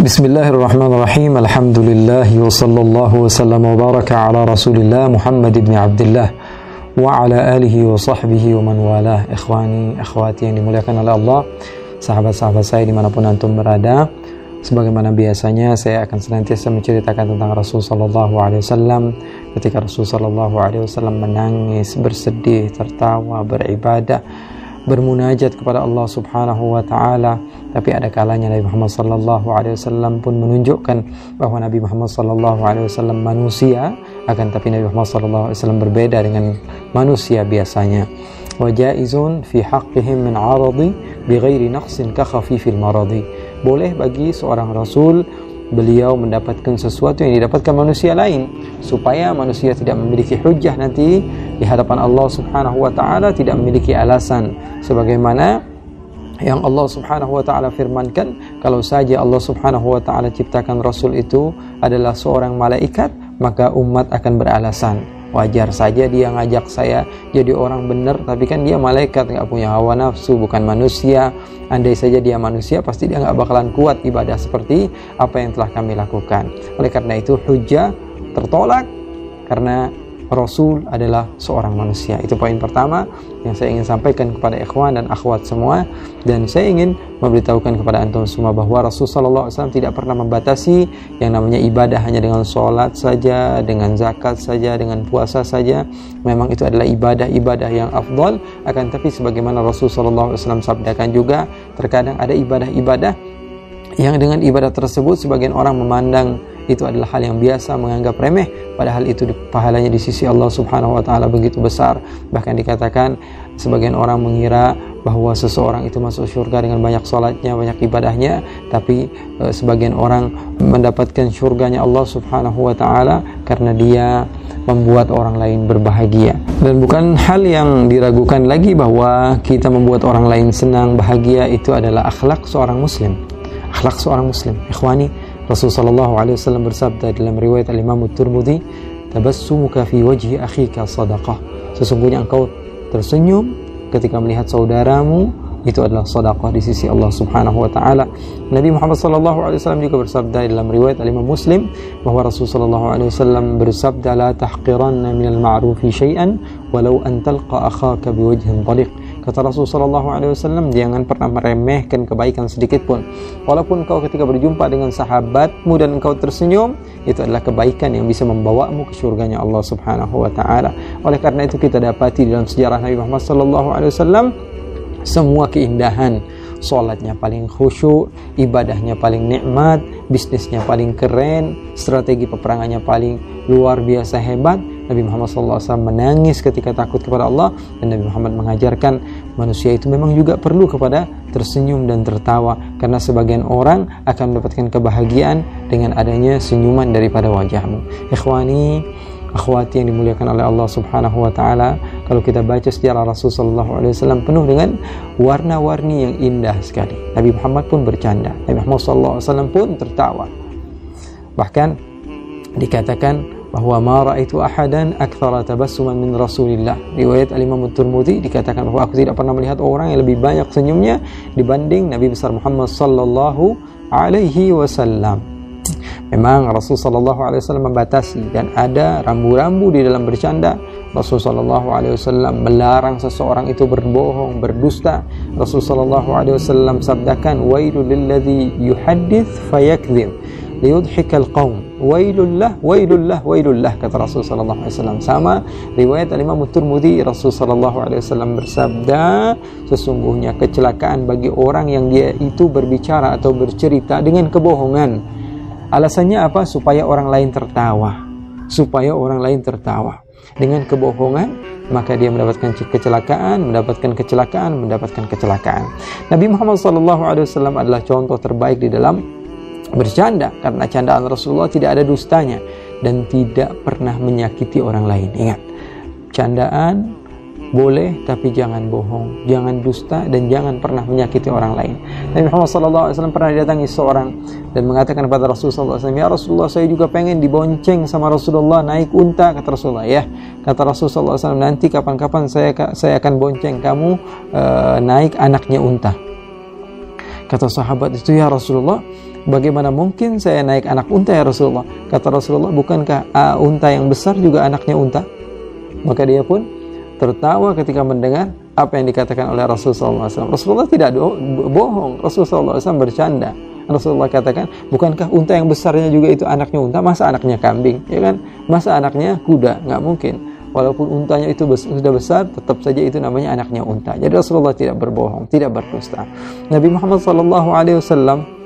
بسم الله الرحمن الرحيم الحمد لله وصلى الله وسلم وبارك على رسول الله محمد بن عبد الله وعلى آله وصحبه ومن والاه إخواني أخواتي yang dimuliakan oleh Allah sahabat-sahabat saya dimanapun antum berada sebagaimana biasanya saya akan senantiasa menceritakan tentang Rasul Sallallahu Alaihi Wasallam ketika Rasul Sallallahu Alaihi Wasallam menangis bersedih tertawa beribadah bermunajat kepada Allah Subhanahu wa taala tapi ada kalanya Nabi Muhammad sallallahu alaihi wasallam pun menunjukkan bahwa Nabi Muhammad sallallahu alaihi wasallam manusia akan tapi Nabi Muhammad sallallahu alaihi wasallam berbeda dengan manusia biasanya. Wa jaizun fi haqqihim min 'aradi bighairi naqsin ka khafifil maradi. Boleh bagi seorang rasul beliau mendapatkan sesuatu yang didapatkan manusia lain supaya manusia tidak memiliki hujah nanti di hadapan Allah Subhanahu wa taala tidak memiliki alasan sebagaimana yang Allah Subhanahu wa taala firmankan kalau saja Allah Subhanahu wa taala ciptakan rasul itu adalah seorang malaikat maka umat akan beralasan. Wajar saja dia ngajak saya jadi orang benar tapi kan dia malaikat nggak punya hawa nafsu bukan manusia. Andai saja dia manusia pasti dia nggak bakalan kuat ibadah seperti apa yang telah kami lakukan. Oleh karena itu hujah tertolak karena Rasul adalah seorang manusia. Itu poin pertama yang saya ingin sampaikan kepada ikhwan dan akhwat semua dan saya ingin memberitahukan kepada antum semua bahwa Rasul wasallam tidak pernah membatasi yang namanya ibadah hanya dengan sholat saja, dengan zakat saja, dengan puasa saja. Memang itu adalah ibadah-ibadah yang afdal akan tapi sebagaimana Rasul sallallahu alaihi wasallam sabdakan juga terkadang ada ibadah-ibadah yang dengan ibadah tersebut sebagian orang memandang itu adalah hal yang biasa menganggap remeh padahal itu pahalanya di sisi Allah Subhanahu wa taala begitu besar. Bahkan dikatakan sebagian orang mengira bahwa seseorang itu masuk surga dengan banyak sholatnya, banyak ibadahnya tapi e, sebagian orang mendapatkan surganya Allah Subhanahu wa taala karena dia membuat orang lain berbahagia. Dan bukan hal yang diragukan lagi bahwa kita membuat orang lain senang bahagia itu adalah akhlak seorang muslim. Akhlak seorang muslim. Ikhwani Rasul sallallahu alaihi wasallam bersabda dalam riwayat Al-Imam At-Tirmidzi, "Tabassumuka fi wajhi akhika sadaqah." Sesungguhnya engkau tersenyum ketika melihat saudaramu itu adalah sedekah di sisi Allah Subhanahu wa taala. Nabi Muhammad sallallahu alaihi wasallam juga bersabda dalam riwayat Imam Muslim bahwa Rasul sallallahu alaihi wasallam bersabda la tahqiranna minal ma'rufi syai'an walau an talqa akhaka biwajhin taliq. Kata Rasul sallallahu alaihi wasallam jangan pernah meremehkan kebaikan sedikit pun. Walaupun kau ketika berjumpa dengan sahabatmu dan engkau tersenyum, itu adalah kebaikan yang bisa membawamu ke surganya Allah Subhanahu wa taala. Oleh karena itu kita dapati dalam sejarah Nabi Muhammad sallallahu alaihi wasallam semua keindahan Sholatnya paling khusyuk, ibadahnya paling nikmat, bisnisnya paling keren, strategi peperangannya paling luar biasa hebat. Nabi Muhammad SAW menangis ketika takut kepada Allah dan Nabi Muhammad mengajarkan manusia itu memang juga perlu kepada tersenyum dan tertawa karena sebagian orang akan mendapatkan kebahagiaan dengan adanya senyuman daripada wajahmu. Ikhwani, akhwati yang dimuliakan oleh Allah Subhanahu wa taala, kalau kita baca sejarah Rasul sallallahu alaihi wasallam penuh dengan warna-warni yang indah sekali. Nabi Muhammad pun bercanda, Nabi Muhammad sallallahu alaihi wasallam pun tertawa. Bahkan dikatakan bahwa ma raaitu ahadan akthara tabassuman min Rasulillah. Riwayat Al-Imam At-Tirmidzi dikatakan bahwa aku tidak pernah melihat orang yang lebih banyak senyumnya dibanding Nabi besar Muhammad sallallahu alaihi wasallam. Memang Rasul sallallahu alaihi wasallam membatasi dan ada rambu-rambu di dalam bercanda. Rasul sallallahu alaihi wasallam melarang seseorang itu berbohong, berdusta. Rasul sallallahu alaihi wasallam sabdakan, "Wailul lilladzi yuhaddits fayakdzib." liyudhikal qaum wailullah wailullah wailullah kata Rasul sallallahu alaihi wasallam. Sama riwayat Imam Tirmidzi Rasul sallallahu alaihi wasallam bersabda sesungguhnya kecelakaan bagi orang yang dia itu berbicara atau bercerita dengan kebohongan. Alasannya apa? Supaya orang lain tertawa. Supaya orang lain tertawa. Dengan kebohongan maka dia mendapatkan kecelakaan, mendapatkan kecelakaan, mendapatkan kecelakaan. Nabi Muhammad SAW adalah contoh terbaik di dalam bercanda karena candaan Rasulullah tidak ada dustanya dan tidak pernah menyakiti orang lain. Ingat, candaan boleh tapi jangan bohong, jangan dusta dan jangan pernah menyakiti orang lain. Nabi Muhammad SAW pernah didatangi seorang dan mengatakan kepada Rasulullah SAW, Ya Rasulullah saya juga pengen dibonceng sama Rasulullah naik unta kata Rasulullah ya. Kata Rasulullah SAW nanti kapan-kapan saya saya akan bonceng kamu uh, naik anaknya unta. Kata sahabat itu ya Rasulullah Bagaimana mungkin saya naik anak unta ya Rasulullah? Kata Rasulullah, bukankah uh, unta yang besar juga anaknya unta? Maka dia pun tertawa ketika mendengar apa yang dikatakan oleh Rasulullah SAW. Rasulullah tidak bohong, Rasulullah SAW bercanda. Rasulullah katakan, bukankah unta yang besarnya juga itu anaknya unta? Masa anaknya kambing? Ya kan? Masa anaknya kuda? Nggak mungkin. Walaupun untanya itu sudah besar, tetap saja itu namanya anaknya unta. Jadi Rasulullah tidak berbohong, tidak berdusta. Nabi Muhammad SAW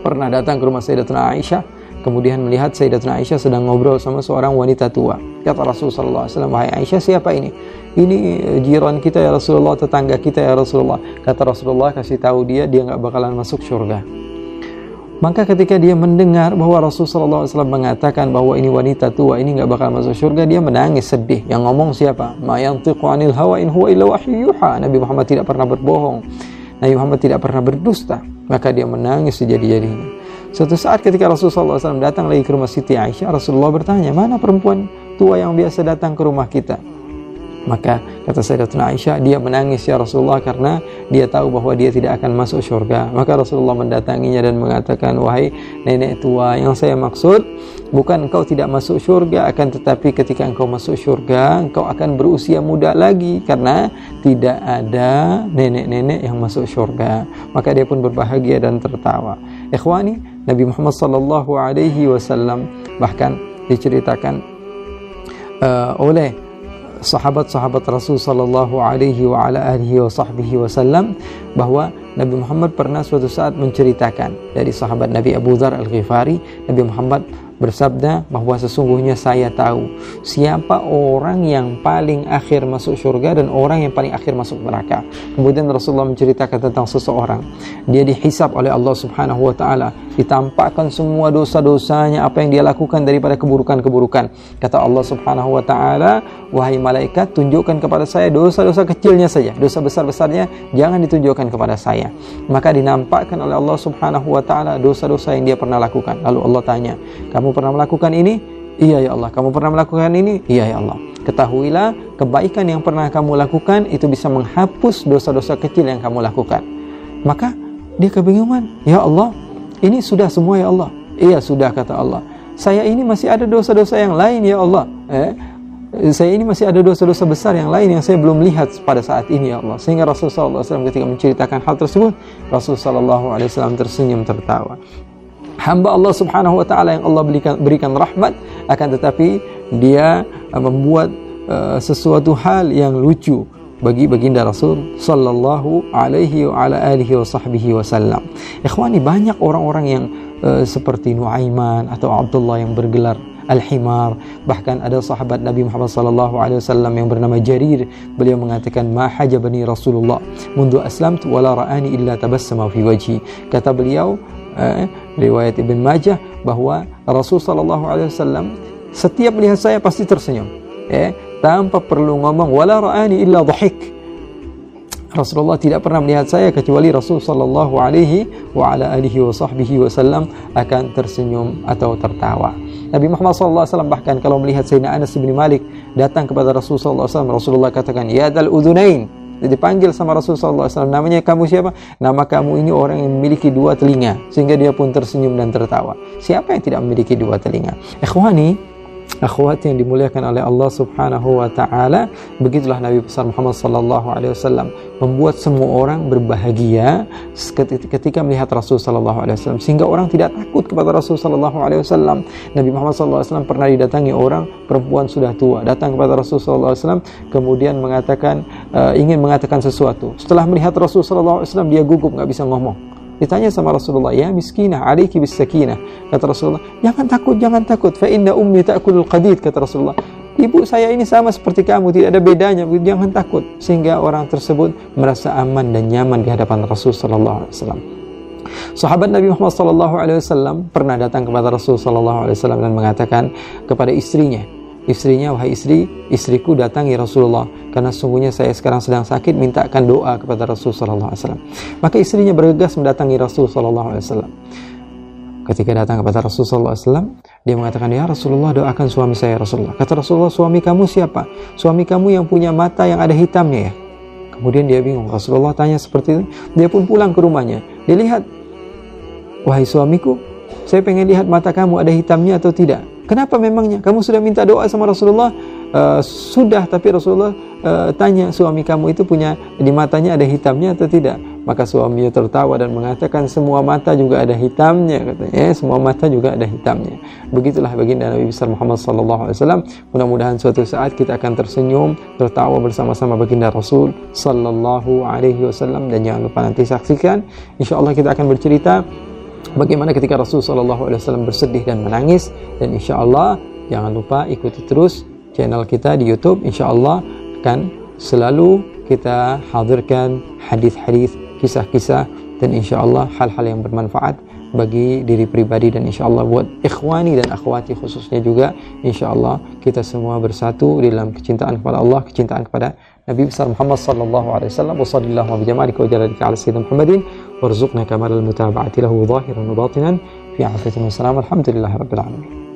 pernah datang ke rumah Sayyidatuna Aisyah kemudian melihat Sayyidatuna Aisyah sedang ngobrol sama seorang wanita tua kata Rasulullah SAW wahai Aisyah siapa ini ini eh, jiran kita ya Rasulullah tetangga kita ya Rasulullah kata Rasulullah kasih tahu dia dia nggak bakalan masuk surga maka ketika dia mendengar bahwa Rasulullah SAW mengatakan bahwa ini wanita tua ini nggak bakal masuk surga, dia menangis sedih. Yang ngomong siapa? Ma yantiqu anil hawa in huwa illa yuha. Nabi Muhammad tidak pernah berbohong. Nabi Muhammad tidak pernah berdusta maka dia menangis sejadi-jadinya. Suatu saat ketika Rasulullah SAW datang lagi ke rumah Siti Aisyah Rasulullah bertanya mana perempuan tua yang biasa datang ke rumah kita maka kata Sayyidatuna Aisyah, dia menangis ya Rasulullah karena dia tahu bahwa dia tidak akan masuk surga. Maka Rasulullah mendatanginya dan mengatakan, wahai nenek tua, yang saya maksud bukan engkau tidak masuk surga, akan tetapi ketika engkau masuk surga, engkau akan berusia muda lagi karena tidak ada nenek-nenek yang masuk surga. Maka dia pun berbahagia dan tertawa. Ikhwani, Nabi Muhammad sallallahu alaihi wasallam bahkan diceritakan uh, oleh sahabat-sahabat Rasul sallallahu alaihi wa ala alihi wa sahbihi wasallam bahwa Nabi Muhammad pernah suatu saat menceritakan dari sahabat Nabi Abu Dhar Al-Ghifari Nabi Muhammad bersabda bahwa sesungguhnya saya tahu siapa orang yang paling akhir masuk surga dan orang yang paling akhir masuk neraka. Kemudian Rasulullah menceritakan tentang seseorang. Dia dihisap oleh Allah Subhanahu wa taala, ditampakkan semua dosa-dosanya apa yang dia lakukan daripada keburukan-keburukan. Kata Allah Subhanahu wa taala, "Wahai malaikat, tunjukkan kepada saya dosa-dosa kecilnya saja. Dosa besar-besarnya jangan ditunjukkan kepada saya." Maka dinampakkan oleh Allah Subhanahu wa taala dosa-dosa yang dia pernah lakukan. Lalu Allah tanya, "Kamu pernah melakukan ini? Iya ya Allah. Kamu pernah melakukan ini? Iya ya Allah. Ketahuilah kebaikan yang pernah kamu lakukan itu bisa menghapus dosa-dosa kecil yang kamu lakukan. Maka dia kebingungan. Ya Allah, ini sudah semua ya Allah. Iya sudah kata Allah. Saya ini masih ada dosa-dosa yang lain ya Allah. Eh, saya ini masih ada dosa-dosa besar yang lain yang saya belum lihat pada saat ini ya Allah. Sehingga Rasulullah SAW ketika menceritakan hal tersebut, Rasulullah SAW tersenyum tertawa hamba Allah Subhanahu wa taala yang Allah berikan, berikan rahmat akan tetapi dia membuat uh, sesuatu hal yang lucu bagi baginda Rasul sallallahu alaihi wa ala alihi wa sahbihi wasallam. Ikhwani banyak orang-orang yang uh, seperti Nuaiman atau Abdullah yang bergelar Al-Himar. Bahkan ada sahabat Nabi Muhammad sallallahu alaihi wasallam yang bernama Jarir. Beliau mengatakan ma hajabani Rasulullah. Mundu aslamtu wala ra'ani illa tabassama fi wajhi. Kata beliau eh, riwayat Ibn Majah bahwa Rasul Shallallahu Alaihi Wasallam setiap melihat saya pasti tersenyum, eh, tanpa perlu ngomong wala ra'ani illa dhahik. Rasulullah tidak pernah melihat saya kecuali Rasul sallallahu alaihi wa ala alihi wa sahbihi wasallam akan tersenyum atau tertawa. Nabi Muhammad sallallahu alaihi wasallam bahkan kalau melihat Sayyidina Anas bin Malik datang kepada Rasul sallallahu alaihi wasallam, Rasulullah katakan, "Ya dal udunain." dipanggil sama Rasulullah SAW namanya kamu siapa nama kamu ini orang yang memiliki dua telinga sehingga dia pun tersenyum dan tertawa siapa yang tidak memiliki dua telinga ikhwani akhwat yang dimuliakan oleh Allah Subhanahu wa taala begitulah Nabi besar Muhammad sallallahu alaihi wasallam membuat semua orang berbahagia ketika melihat Rasul sallallahu alaihi wasallam sehingga orang tidak takut kepada Rasul sallallahu alaihi wasallam. Nabi Muhammad sallallahu alaihi wasallam pernah didatangi orang perempuan sudah tua datang kepada Rasul sallallahu alaihi wasallam kemudian mengatakan uh, ingin mengatakan sesuatu. Setelah melihat Rasul sallallahu alaihi wasallam dia gugup nggak bisa ngomong Ditanya sama Rasulullah, "Ya miskinah, alaiki bis sakinah." Kata Rasulullah, "Jangan takut, jangan takut. Fa inna ummi ta'kulul qadid." Kata Rasulullah. Ibu saya ini sama seperti kamu, tidak ada bedanya. Jangan takut. Sehingga orang tersebut merasa aman dan nyaman di hadapan Rasul sallallahu alaihi wasallam. Sahabat Nabi Muhammad sallallahu alaihi wasallam pernah datang kepada Rasul sallallahu alaihi wasallam dan mengatakan kepada istrinya, istrinya, wahai istri, istriku datangi Rasulullah karena sungguhnya saya sekarang sedang sakit, mintakan doa kepada Rasul Sallallahu Alaihi Wasallam. Maka istrinya bergegas mendatangi Rasul Sallallahu Alaihi Wasallam. Ketika datang kepada Rasul Sallallahu Alaihi Wasallam, dia mengatakan, ya Rasulullah doakan suami saya Rasulullah. Kata Rasulullah, suami kamu siapa? Suami kamu yang punya mata yang ada hitamnya ya. Kemudian dia bingung. Rasulullah tanya seperti itu. Dia pun pulang ke rumahnya. Dia lihat wahai suamiku, saya pengen lihat mata kamu ada hitamnya atau tidak. Kenapa memangnya? Kamu sudah minta doa sama Rasulullah? Uh, sudah, tapi Rasulullah uh, tanya suami kamu itu punya di matanya ada hitamnya atau tidak? Maka suaminya tertawa dan mengatakan semua mata juga ada hitamnya katanya. Ya, semua mata juga ada hitamnya. Begitulah baginda Nabi besar Muhammad sallallahu alaihi wasallam. Mudah-mudahan suatu saat kita akan tersenyum, tertawa bersama-sama baginda Rasul sallallahu alaihi wasallam dan jangan lupa nanti saksikan insyaallah kita akan bercerita bagaimana ketika Rasul sallallahu alaihi wasallam bersedih dan menangis dan insyaallah jangan lupa ikuti terus channel kita di YouTube. Insyaallah akan selalu kita hadirkan hadis-hadis kisah-kisah dan insya Allah hal-hal yang bermanfaat bagi diri pribadi. Dan insya Allah buat ikhwani dan akhwati khususnya juga insya Allah kita semua bersatu di dalam kecintaan kepada Allah kecintaan kepada Nabi besar Muhammad sallallahu alaihi wasallam. Wa sallallahu wa wa ala sayyidina Muhammadin وارزقنا كمال المتابعة له ظاهرا وباطنا. في عافية وسلام والحمد لله رب العالمين.